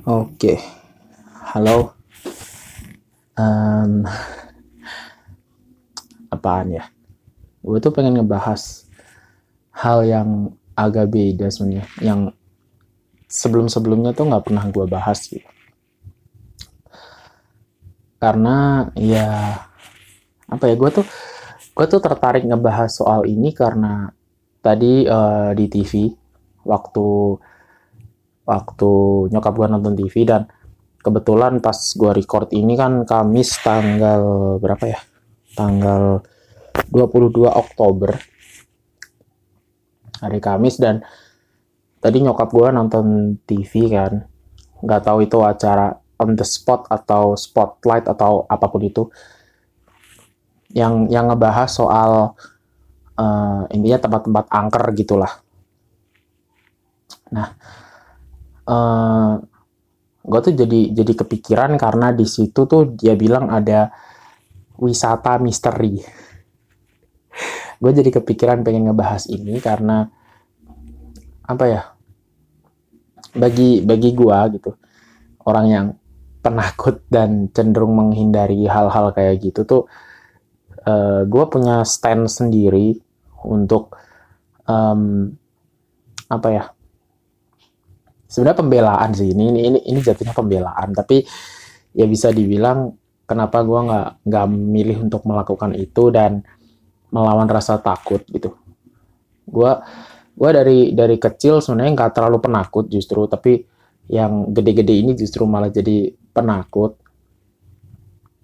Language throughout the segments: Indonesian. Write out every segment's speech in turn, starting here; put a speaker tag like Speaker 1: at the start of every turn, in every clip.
Speaker 1: Oke, halo. Um, apaan ya? Gue tuh pengen ngebahas hal yang agak beda sebenarnya, yang sebelum-sebelumnya tuh nggak pernah gue bahas gitu. Karena ya apa ya gue tuh gue tuh tertarik ngebahas soal ini karena tadi uh, di TV waktu waktu nyokap gue nonton TV dan kebetulan pas gue record ini kan Kamis tanggal berapa ya tanggal 22 Oktober hari Kamis dan tadi nyokap gue nonton TV kan nggak tahu itu acara on the spot atau spotlight atau apa pun itu yang yang ngebahas soal uh, intinya tempat-tempat angker gitulah. Nah, uh, eh, gue tuh jadi jadi kepikiran karena di situ tuh dia bilang ada wisata misteri. gue jadi kepikiran pengen ngebahas ini karena apa ya? Bagi bagi gue gitu orang yang penakut dan cenderung menghindari hal-hal kayak gitu tuh uh, eh, gue punya stand sendiri untuk um, apa ya sebenarnya pembelaan sih ini ini ini, ini jatuhnya pembelaan. Tapi ya bisa dibilang kenapa gue nggak nggak milih untuk melakukan itu dan melawan rasa takut gitu. Gue gue dari dari kecil sebenarnya nggak terlalu penakut justru. Tapi yang gede-gede ini justru malah jadi penakut.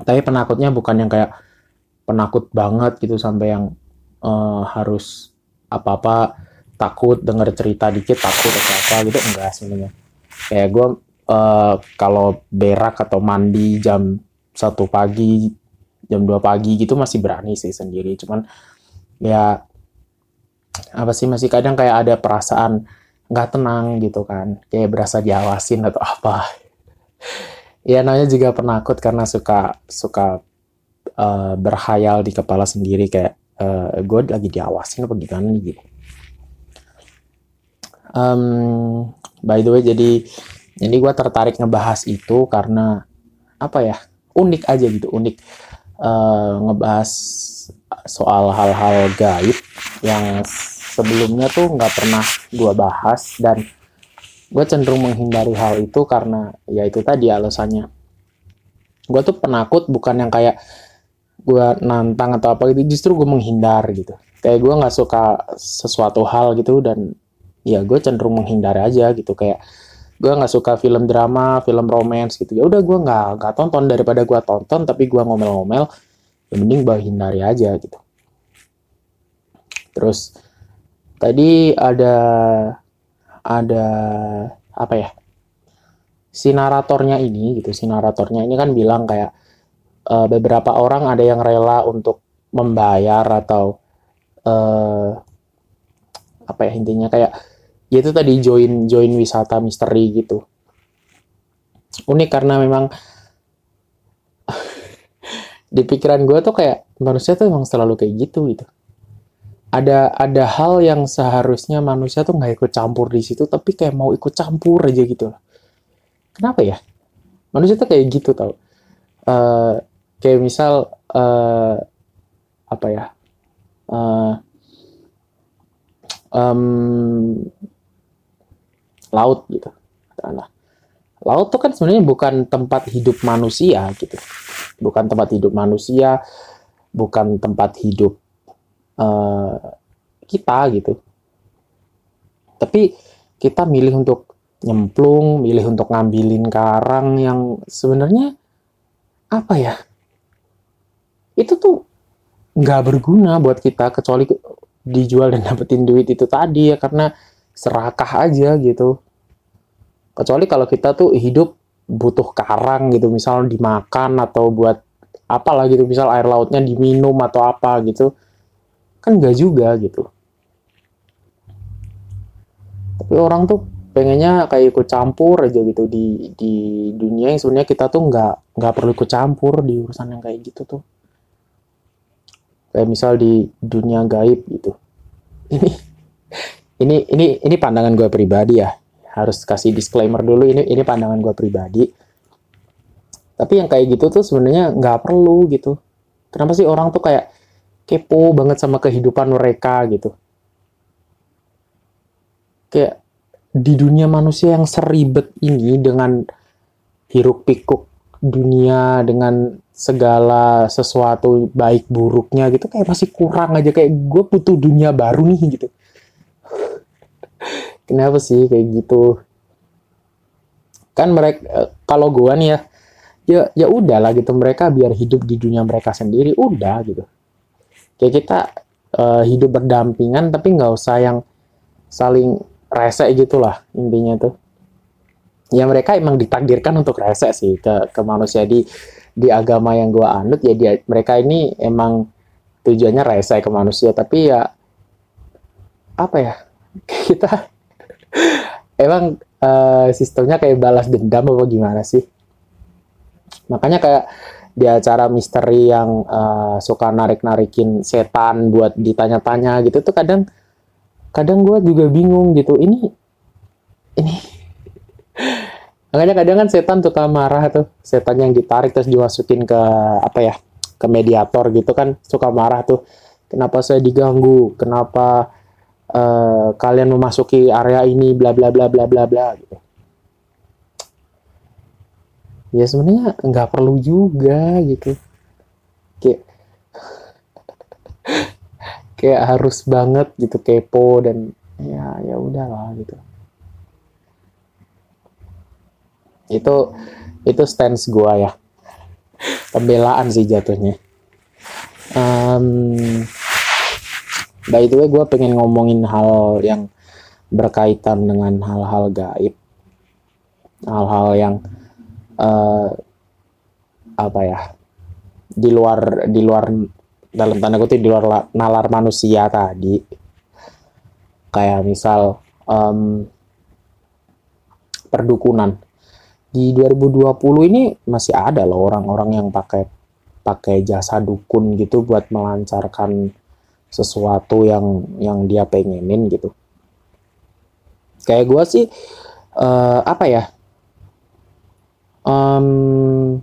Speaker 1: Tapi penakutnya bukan yang kayak penakut banget gitu sampai yang uh, harus apa-apa takut denger cerita dikit takut atau apa gitu enggak sebenarnya. Kayak gue uh, kalau berak atau mandi jam satu pagi jam 2 pagi gitu masih berani sih sendiri. Cuman ya apa sih masih kadang kayak ada perasaan nggak tenang gitu kan. Kayak berasa diawasin atau apa. Ya namanya juga penakut karena suka suka uh, berhayal di kepala sendiri. Kayak uh, eh, gue lagi diawasin apa gimana gitu. Um, by the way jadi jadi gue tertarik ngebahas itu karena apa ya unik aja gitu unik. Uh, ngebahas soal hal-hal gaib yang sebelumnya tuh nggak pernah gue bahas dan gue cenderung menghindari hal itu karena ya itu tadi alasannya. Gue tuh penakut bukan yang kayak gue nantang atau apa gitu justru gue menghindar gitu. Kayak gue nggak suka sesuatu hal gitu dan ya gue cenderung menghindar aja gitu. Kayak gue nggak suka film drama film romance gitu. Ya udah gue nggak nggak tonton. Daripada gue tonton tapi gue ngomel-ngomel ya mending gue hindari aja gitu. Terus tadi ada ada apa ya? Si naratornya ini gitu si naratornya ini kan bilang kayak uh, beberapa orang ada yang rela untuk membayar atau uh, apa ya intinya kayak ya itu tadi join join wisata misteri gitu. Unik karena memang di pikiran gue tuh kayak manusia tuh emang selalu kayak gitu gitu. Ada ada hal yang seharusnya manusia tuh nggak ikut campur di situ tapi kayak mau ikut campur aja gitu kenapa ya? Manusia tuh kayak gitu tau. Uh, kayak misal uh, apa ya? Uh, um, laut gitu nah, laut tuh kan sebenarnya bukan tempat hidup manusia gitu. Bukan tempat hidup manusia bukan tempat hidup uh, kita gitu. Tapi kita milih untuk nyemplung milih untuk ngambilin karang yang sebenarnya apa ya? Itu tuh nggak berguna buat kita kecuali dijual dan dapetin duit itu tadi ya karena serakah aja gitu. Kecuali kalau kita tuh hidup butuh karang gitu misal dimakan atau buat apalah gitu misal air lautnya diminum atau apa gitu. Kan nggak juga gitu. Tapi orang tuh pengennya kayak ikut campur aja gitu di di dunia yang sebenarnya kita tuh nggak nggak perlu ikut campur di urusan yang kayak gitu tuh. Kayak misal di dunia gaib gitu. Ini ini ini ini pandangan gue pribadi ya. Harus kasih disclaimer dulu ini ini pandangan gue pribadi. Tapi yang kayak gitu tuh sebenarnya nggak perlu gitu. Kenapa sih orang tuh kayak kepo banget sama kehidupan mereka gitu? Kayak di dunia manusia yang seribet ini dengan hiruk pikuk dunia dengan segala sesuatu baik buruknya gitu kayak masih kurang aja. Kayak gue butuh dunia baru nih gitu kenapa sih kayak gitu? Kan mereka eh, kalau gue nih ya ya ya udahlah gitu. Mereka biar hidup di dunia mereka sendiri udah gitu. Kayak kita uh, hidup berdampingan tapi nggak usah yang saling rese gitulah intinya tuh. Ya mereka emang ditakdirkan untuk rese sih ke ke manusia. Di di agama yang gue anut ya dia mereka ini emang tujuannya rese ke manusia. Tapi ya apa ya kita emang uh, sistemnya kayak balas dendam apa gimana sih makanya kayak di acara misteri yang uh, suka narik-narikin setan buat ditanya-tanya gitu tuh kadang kadang gue juga bingung gitu ini ini Makanya kadang kan setan suka marah tuh, setan yang ditarik terus dimasukin ke apa ya, ke mediator gitu kan suka marah tuh. Kenapa saya diganggu? Kenapa uh, kalian memasuki area ini bla bla bla bla bla bla gitu. Ya sebenarnya nggak perlu juga gitu. Kayak kayak harus banget gitu kepo dan ya ya udahlah gitu. itu itu stance gue ya pembelaan sih jatuhnya um, by the way gue pengen ngomongin hal yang berkaitan dengan hal-hal gaib. Hal-hal yang uh, apa ya di luar di luar dalam tanda kutip di luar nalar manusia tadi. Kayak misal um, perdukunan. Di 2020 ini masih ada loh orang-orang yang pakai pakai jasa dukun gitu buat melancarkan sesuatu yang yang dia pengenin gitu. Kayak gue sih uh, apa ya? Um,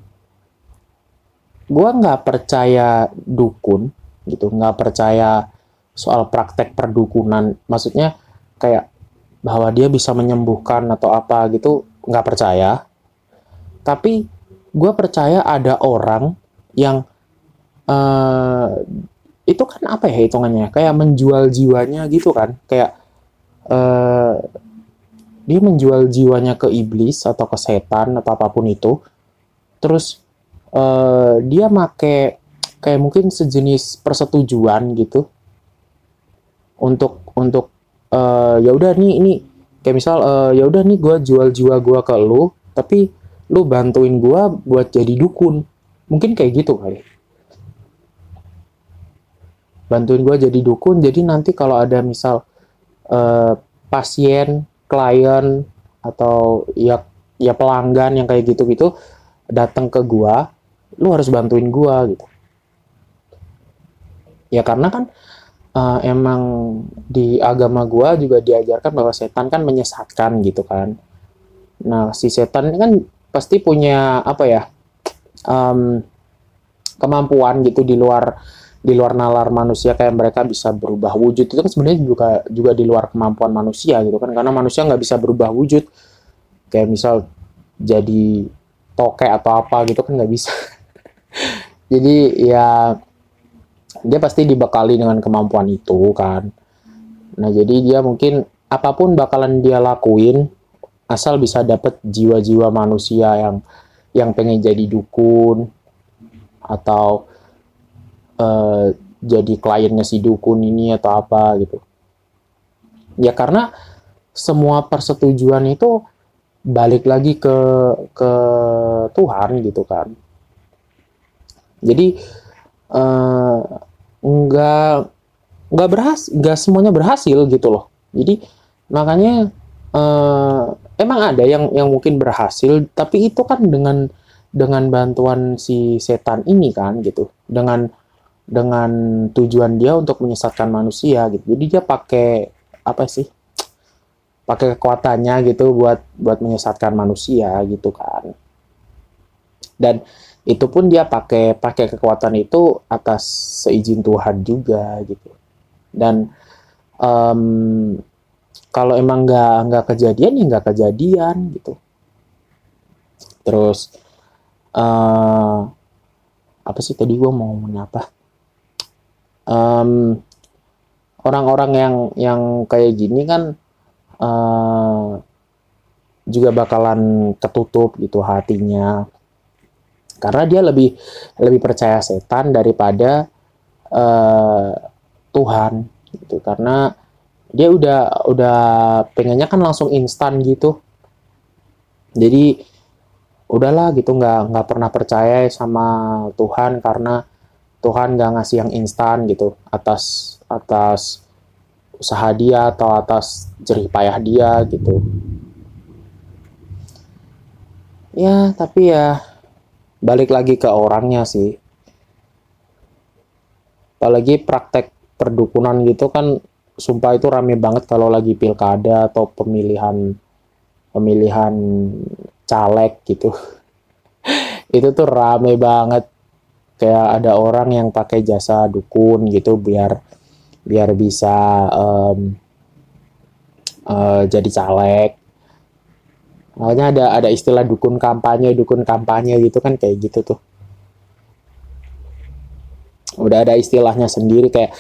Speaker 1: gue nggak percaya dukun gitu, nggak percaya soal praktek perdukunan. Maksudnya kayak bahwa dia bisa menyembuhkan atau apa gitu, nggak percaya tapi gue percaya ada orang yang uh, itu kan apa ya hitungannya? Kayak menjual jiwanya gitu kan? Kayak uh, dia menjual jiwanya ke iblis atau ke setan atau apa pun itu. Terus uh, dia make kayak mungkin sejenis persetujuan gitu. Untuk untuk uh, ya udah nih ini kayak misal uh, ya udah nih gue jual jiwa gue ke lu tapi lu bantuin gua buat jadi dukun. Mungkin kayak gitu kali bantuin gua jadi dukun. Jadi nanti kalau ada misal uh, pasien klien atau ya ya pelanggan yang kayak gitu-gitu datang ke gua lu harus bantuin gua gitu. Ya karena kan uh, emang di agama gua juga diajarkan bahwa setan kan menyesatkan gitu kan. Nah si setan kan pasti punya apa ya um, kemampuan gitu di luar di luar nalar manusia kayak mereka bisa berubah wujud. Itu kan sebenarnya juga juga di luar kemampuan manusia gitu kan. Karena manusia nggak bisa berubah wujud. Kayak misal jadi tokek atau apa gitu kan nggak bisa. Jadi ya dia pasti dibekali dengan kemampuan itu kan. Nah jadi dia mungkin apa pun bakalan dia lakuin asal bisa dapat jiwa-jiwa manusia yang yang pengen jadi dukun atau uh, jadi kliennya si dukun ini atau apa gitu. Ya karena semua persetujuan itu balik lagi ke ke Tuhan gitu kan. Jadi uh, nggak nggak berhasil nggak semuanya berhasil gitu loh. Jadi makanya uh, emang ada yang yang mungkin berhasil tapi itu kan dengan dengan bantuan si setan ini kan gitu. Dengan dengan tujuan dia untuk menyesatkan manusia gitu. Jadi dia pakai apa sih pakai kekuatannya gitu buat buat menyesatkan manusia gitu kan. Dan itu pun dia pakai pakai kekuatan itu atas seizin Tuhan juga gitu. Dan um, kalau emang nggak nggak kejadian ya nggak kejadian gitu. Terus uh, apa sih tadi gue mau ngomong apa um, orang-orang yang yang kayak gini kan uh, juga bakalan ketutup gitu hatinya. Karena dia lebih lebih percaya setan daripada uh, Tuhan gitu. Karena dia udah udah pengennya kan langsung instan gitu. Jadi udahlah gitu nggak nggak pernah percaya sama Tuhan karena Tuhan nggak ngasih yang instan gitu atas atas usaha dia atau atas jerih payah dia gitu. Ya tapi ya balik lagi ke orangnya sih. Apalagi praktek perdukunan gitu kan sumpah itu rame banget kalau lagi pilkada atau pemilihan pemilihan caleg gitu. Itu tuh rame banget kayak ada orang yang pakai jasa dukun gitu biar biar bisa um, uh, jadi caleg Makanya ada ada istilah dukun kampanye, dukun kampanye gitu kan kayak gitu tuh. Udah ada istilahnya sendiri kayak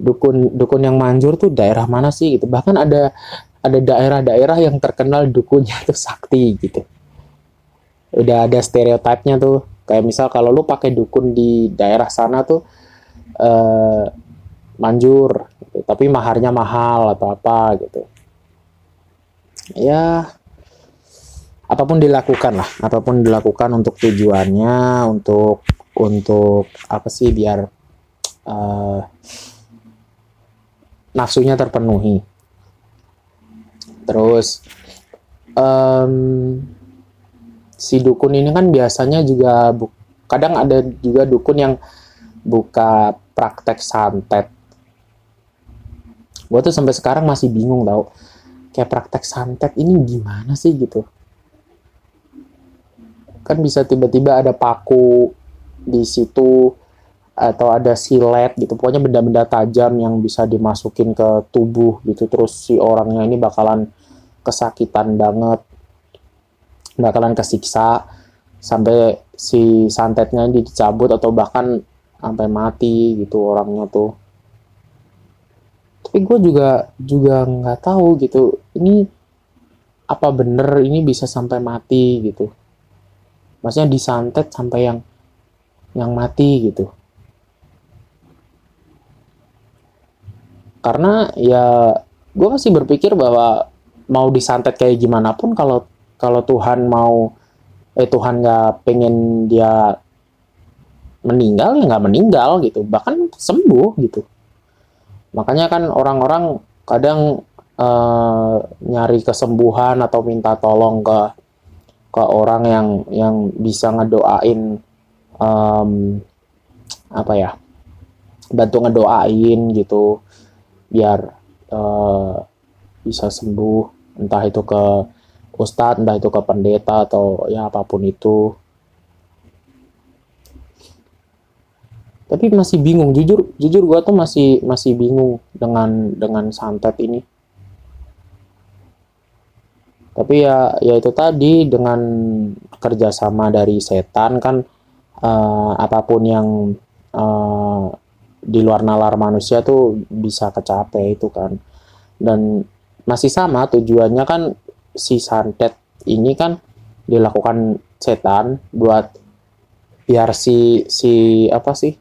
Speaker 1: dukun dukun yang manjur tuh daerah mana sih gitu. Bahkan ada ada daerah-daerah yang terkenal dukunnya tuh sakti gitu. Udah ada stereotipnya tuh. Kayak misal kalau lu pakai dukun di daerah sana tuh eh, manjur, gitu. tapi maharnya mahal atau apa gitu. Ya, apa pun dilakukan lah apa pun dilakukan untuk tujuannya untuk untuk apa sih biar uh, nafsunya terpenuhi terus um, si dukun ini kan biasanya juga kadang ada juga dukun yang buka praktek santet. Gue tuh sampai sekarang masih bingung tau kayak praktek santet ini gimana sih gitu? Kan bisa tiba-tiba ada paku di situ atau ada silet gitu pokoknya benda-benda tajam yang bisa dimasukin ke tubuh gitu terus si orangnya ini bakalan kesakitan banget bakalan kesiksa sampai si santetnya dicabut atau bahkan sampai mati gitu orangnya tuh. Tapi gue juga juga nggak tahu gitu ini apa bener ini bisa sampai mati gitu? Maksudnya disantet sampai yang yang mati gitu. Karena ya gue masih berpikir bahwa mau disantet kayak gimana pun kalau kalau Tuhan mau eh Tuhan nggak pengen dia meninggal ya nggak meninggal gitu. Bahkan sembuh gitu. Makanya kan orang-orang kadang uh, nyari kesembuhan atau minta tolong ke ke orang yang yang bisa ngedoain um, apa ya bantu ngedoain gitu biar uh, bisa sembuh. Entah itu ke ustadz entah itu ke pendeta atau ya apa pun itu. Tapi masih bingung. Jujur jujur gue tuh masih masih bingung dengan dengan santet ini. Tapi ya ya itu tadi dengan kerjasama dari setan kan uh, apa pun yang uh, di luar nalar manusia tuh bisa kecapai itu kan. Dan masih sama tujuannya kan si santet ini kan dilakukan setan buat biar si si apa sih?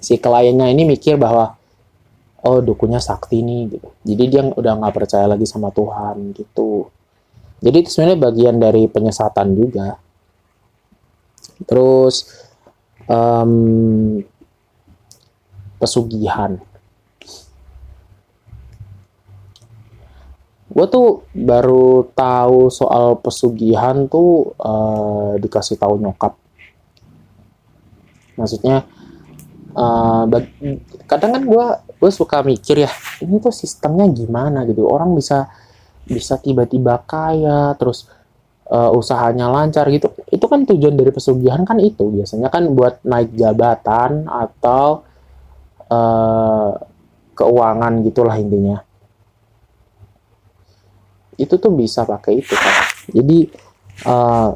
Speaker 1: Si kliennya ini mikir bahwa oh dukunya sakti nih gitu. Jadi dia udah nggak percaya lagi sama Tuhan gitu. Jadi itu sebenarnya bagian dari penyesatan juga. Terus um, pesugihan gue tuh baru tahu soal pesugihan tuh uh, dikasih tahu nyokap. Maksudnya uh, kadang kan gue gue suka mikir ya ini tuh sistemnya gimana gitu. Orang bisa bisa tiba-tiba kaya terus uh, usahanya lancar gitu. Itu kan tujuan dari pesugihan kan itu. Biasanya kan buat naik jabatan atau uh, keuangan gitulah intinya itu tuh bisa pakai itu kan jadi uh,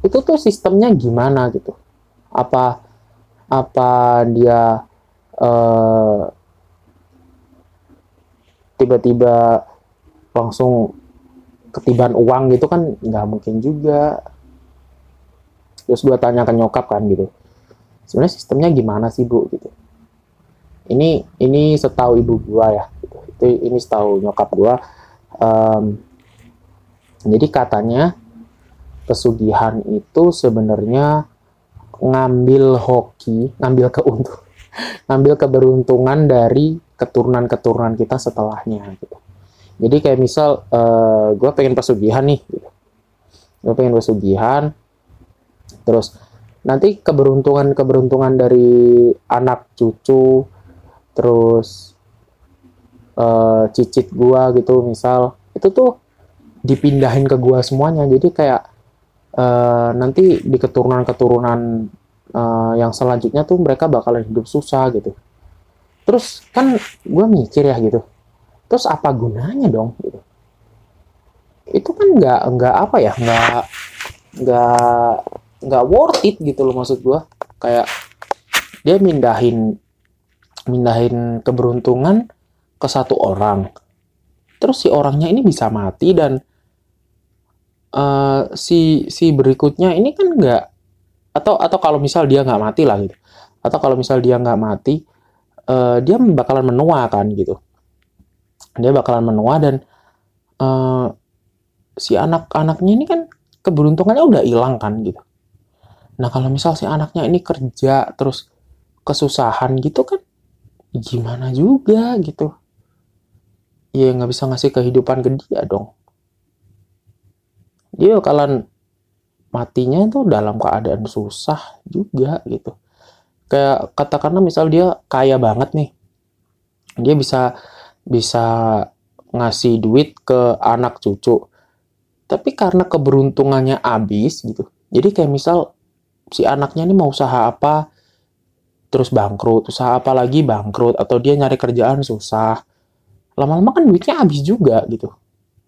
Speaker 1: itu tuh sistemnya gimana gitu? Apa apa dia uh, tiba-tiba langsung ketiban uang gitu kan nggak mungkin juga. Terus gue tanya ke nyokap kan gitu sebenarnya sistemnya gimana sih bu? Gitu. Ini ini setahu ibu gue ya. Gitu. itu ini setahu nyokap gue um, jadi katanya pesugihan itu sebenarnya ngambil hoki ngambil keuntung ngambil keberuntungan dari keturunan-keturunan kita setelahnya gitu. Jadi kayak misal uh, eh, gue pengen pesugihan nih, gitu. gue pengen pesugihan, terus nanti keberuntungan keberuntungan dari anak cucu, terus uh, cicit gue gitu misal itu tuh dipindahin ke gue semuanya. Jadi kayak uh, nanti di keturunan-keturunan uh, yang selanjutnya tuh mereka bakalan hidup susah gitu. Terus kan gue mikir ya gitu terus apa gunanya dong gitu? Itu kan nggak nggak apa ya nggak nggak nggak worth it gitu loh maksud gue kayak dia mindahin mindahin keberuntungan ke satu orang. Terus si orangnya ini bisa mati dan uh, si si berikutnya ini kan nggak atau atau kalau misal dia nggak mati lah gitu. Atau kalau misal dia nggak mati uh, dia bakalan menua kan gitu. Dia bakalan menua dan uh, si anak-anaknya ini kan keberuntungannya udah hilang kan gitu. Nah kalau misal si anaknya ini kerja terus kesusahan gitu kan gimana juga gitu ya nggak bisa ngasih kehidupan ke dia dong. Dia bakalan matinya itu dalam keadaan susah juga gitu. Kayak katakanlah misal dia kaya banget nih. Dia bisa bisa ngasih duit ke anak cucu. Tapi karena keberuntungannya habis gitu. Jadi kayak misal si anaknya ini mau usaha apa terus bangkrut. Usaha apa lagi? Bangkrut. Atau dia nyari kerjaan susah lama-lama kan duitnya habis juga gitu.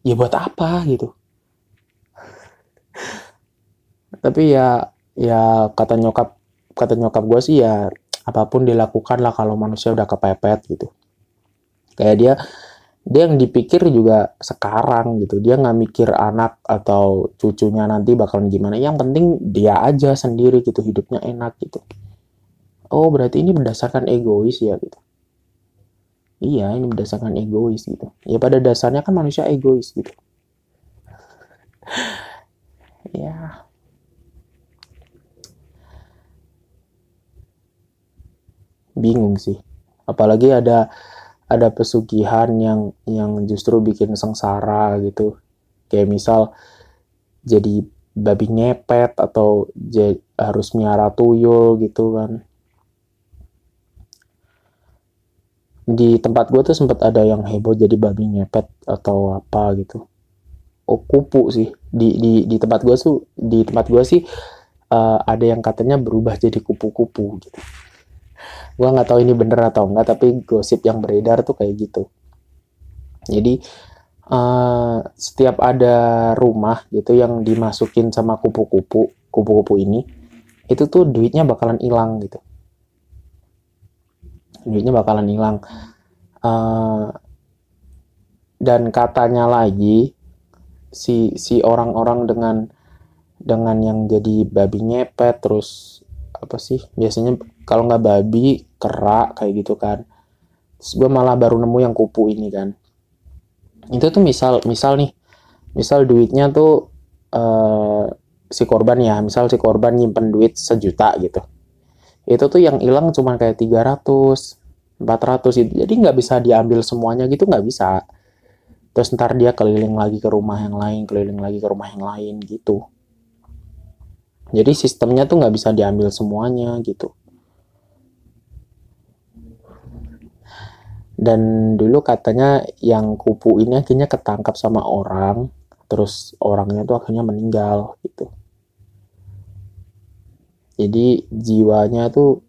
Speaker 1: Ya buat apa gitu. Tapi ya ya kata nyokap kata nyokap gue sih ya apa pun dilakukan lah kalau manusia udah kepepet gitu. Kayak dia dia yang dipikir juga sekarang gitu. Dia nggak mikir anak atau cucunya nanti bakalan gimana. Yang penting dia aja sendiri gitu hidupnya enak gitu. Oh berarti ini berdasarkan egois ya gitu iya ini berdasarkan egois gitu. Ya pada dasarnya kan manusia egois gitu. Ya. Bingung sih. Apalagi ada ada pesugihan yang yang justru bikin sengsara gitu. Kayak misal jadi babi ngepet atau harus miara tuyul gitu kan di tempat gue tuh sempat ada yang heboh jadi babi ngepet atau apa gitu. Oh kupu sih. Di di di tempat gue tuh di tempat gue sih uh, ada yang katanya berubah jadi kupu-kupu gitu. Gue nggak tahu ini bener atau enggak tapi gosip yang beredar tuh kayak gitu. Jadi uh, setiap ada rumah gitu yang dimasukin sama kupu-kupu kupu-kupu ini itu tuh duitnya bakalan hilang gitu duitnya bakalan hilang. Uh, dan katanya lagi si si orang-orang dengan dengan yang jadi babi ngepet terus apa sih biasanya kalau nggak babi kerak kayak gitu kan. Terus gue malah baru nemu yang kupu ini kan. Itu tuh misal misal nih misal duitnya tuh uh, si korban ya misal si korban nyimpen duit sejuta gitu itu tuh yang hilang cuma kayak 300 400 itu jadi nggak bisa diambil semuanya gitu nggak bisa. Terus ntar dia keliling lagi ke rumah yang lain keliling lagi ke rumah yang lain gitu. Jadi sistemnya tuh nggak bisa diambil semuanya gitu. Dan dulu katanya yang kupu ini akhirnya ketangkap sama orang terus orangnya tuh akhirnya meninggal gitu jadi jiwanya tuh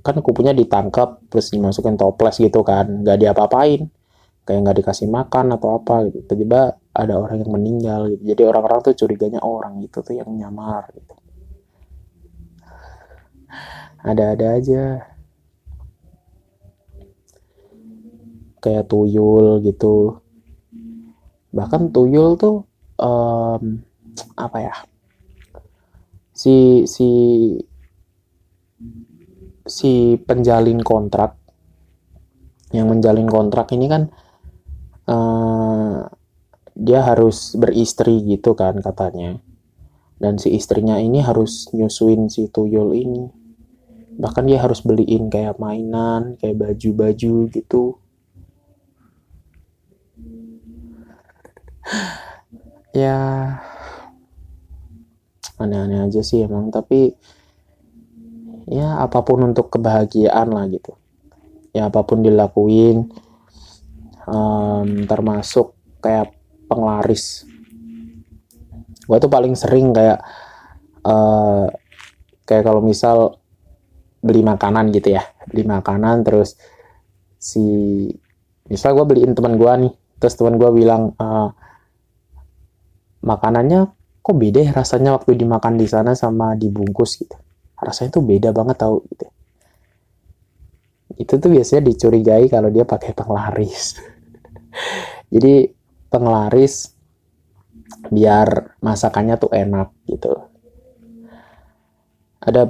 Speaker 1: kan kupunya ditangkap terus dimasukin toples gitu kan. Nggak diapa-apain. Kayak nggak dikasih makan atau apa gitu. Tiba-tiba ada orang yang meninggal gitu. Jadi orang-orang tuh curiganya orang gitu tuh yang nyamar gitu. Ada-ada aja. Kayak tuyul gitu. Bahkan tuyul tuh um, apa ya si si si penjalin kontrak yang menjalin kontrak ini kan uh, dia harus beristri gitu kan katanya. Dan si istrinya ini harus nyusuin si tuyul ini. Bahkan dia harus beliin kayak mainan kayak baju-baju gitu. Ya aneh-aneh aja sih emang tapi ya apa pun untuk kebahagiaan lah gitu. Ya apa pun dilakuin um, termasuk kayak penglaris. Gue tuh paling sering kayak uh, kayak kalau misal beli makanan gitu ya. Beli makanan terus si misal gue beliin teman gue nih terus teman gue bilang uh, makanannya kok beda ya rasanya waktu dimakan di sana sama dibungkus gitu. Rasanya tuh beda banget tau gitu. Itu tuh biasanya dicurigai kalau dia pakai penglaris. Jadi penglaris biar masakannya tuh enak gitu. Ada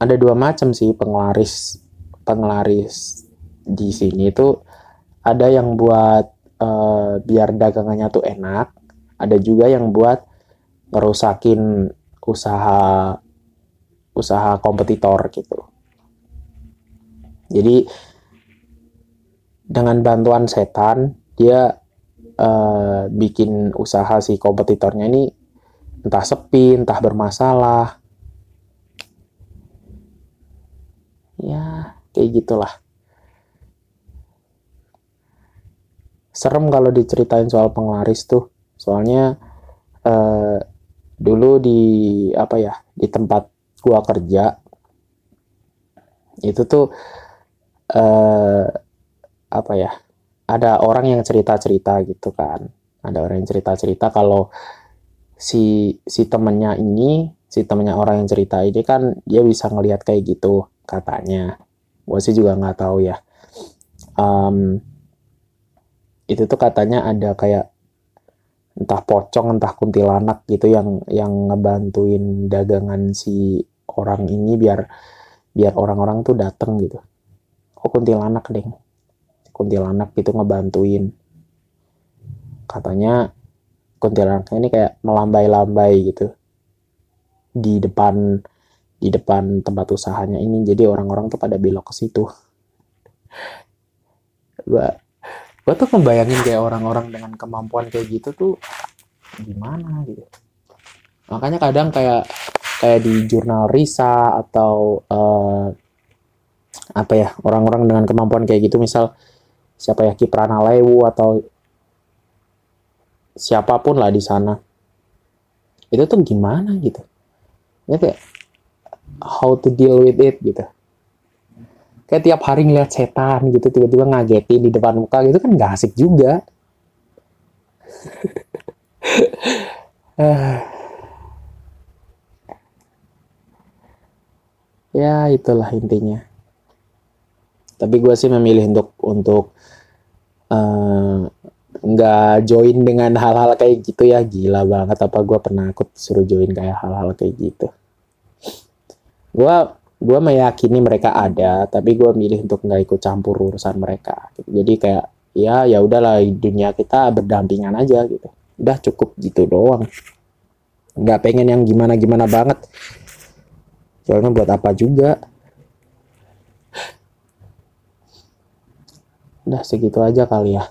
Speaker 1: ada dua macam sih penglaris penglaris di sini itu ada yang buat uh, biar dagangannya tuh enak, ada juga yang buat ngerusakin usaha usaha kompetitor gitu. Jadi dengan bantuan setan dia uh, bikin usaha si kompetitornya ini entah sepi, entah bermasalah. Ya, kayak gitulah. Serem kalau diceritain soal penglaris tuh. Soalnya uh, dulu di apa ya, di tempat gua kerja itu tuh uh, apa ya ada orang yang cerita-cerita gitu kan. Ada orang yang cerita-cerita kalau si si temennya ini si temennya orang yang cerita ini kan dia bisa ngelihat kayak gitu katanya. Gue sih juga nggak tahu ya. Um, itu tuh katanya ada kayak entah pocong entah kuntilanak gitu yang yang ngebantuin dagangan si orang ini biar biar orang-orang tuh dateng gitu. Oh kuntilanak deh kuntilanak gitu ngebantuin. Katanya kuntilanaknya ini kayak melambai-lambai gitu. Di depan di depan tempat usahanya ini. Jadi orang-orang tuh pada belok ke situ. Gua gua tuh membayangin kayak orang-orang dengan kemampuan kayak gitu tuh gimana gitu. Makanya kadang kayak kayak di jurnal Risa atau uh, apa ya orang-orang dengan kemampuan kayak gitu misal siapa ya Kiprana Lewu atau siapa pun lah di sana. Itu tuh gimana gitu? Ya kayak how to deal with it gitu kayak tiap hari ngeliat setan gitu tiba-tiba ngagetin di depan muka gitu kan gak asik juga. Ya itulah intinya. Tapi gue sih memilih untuk untuk Eh, nggak uh, join dengan hal-hal kayak gitu ya. Gila banget apa gue pernah ikut suruh join kayak hal-hal kayak gitu. Gue gue meyakini mereka ada tapi gue milih untuk nggak ikut campur urusan mereka. Jadi kayak ya ya udahlah dunia kita berdampingan aja gitu. Udah cukup gitu doang. Nggak pengen yang gimana gimana banget. Soalnya buat apa juga? Udah segitu aja kali ya.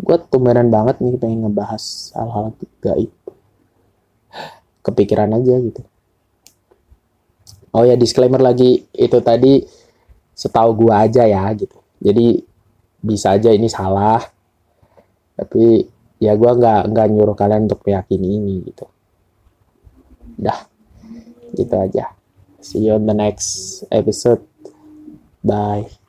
Speaker 1: Gue tumbenan banget nih pengen ngebahas hal-hal gaib. Kepikiran aja gitu oh ya disclaimer lagi itu tadi setahu gua aja ya gitu. Jadi bisa aja ini salah tapi ya gua nggak nggak nyuruh kalian untuk meyakini ini gitu. Dah gitu aja. See you on the next episode. Bye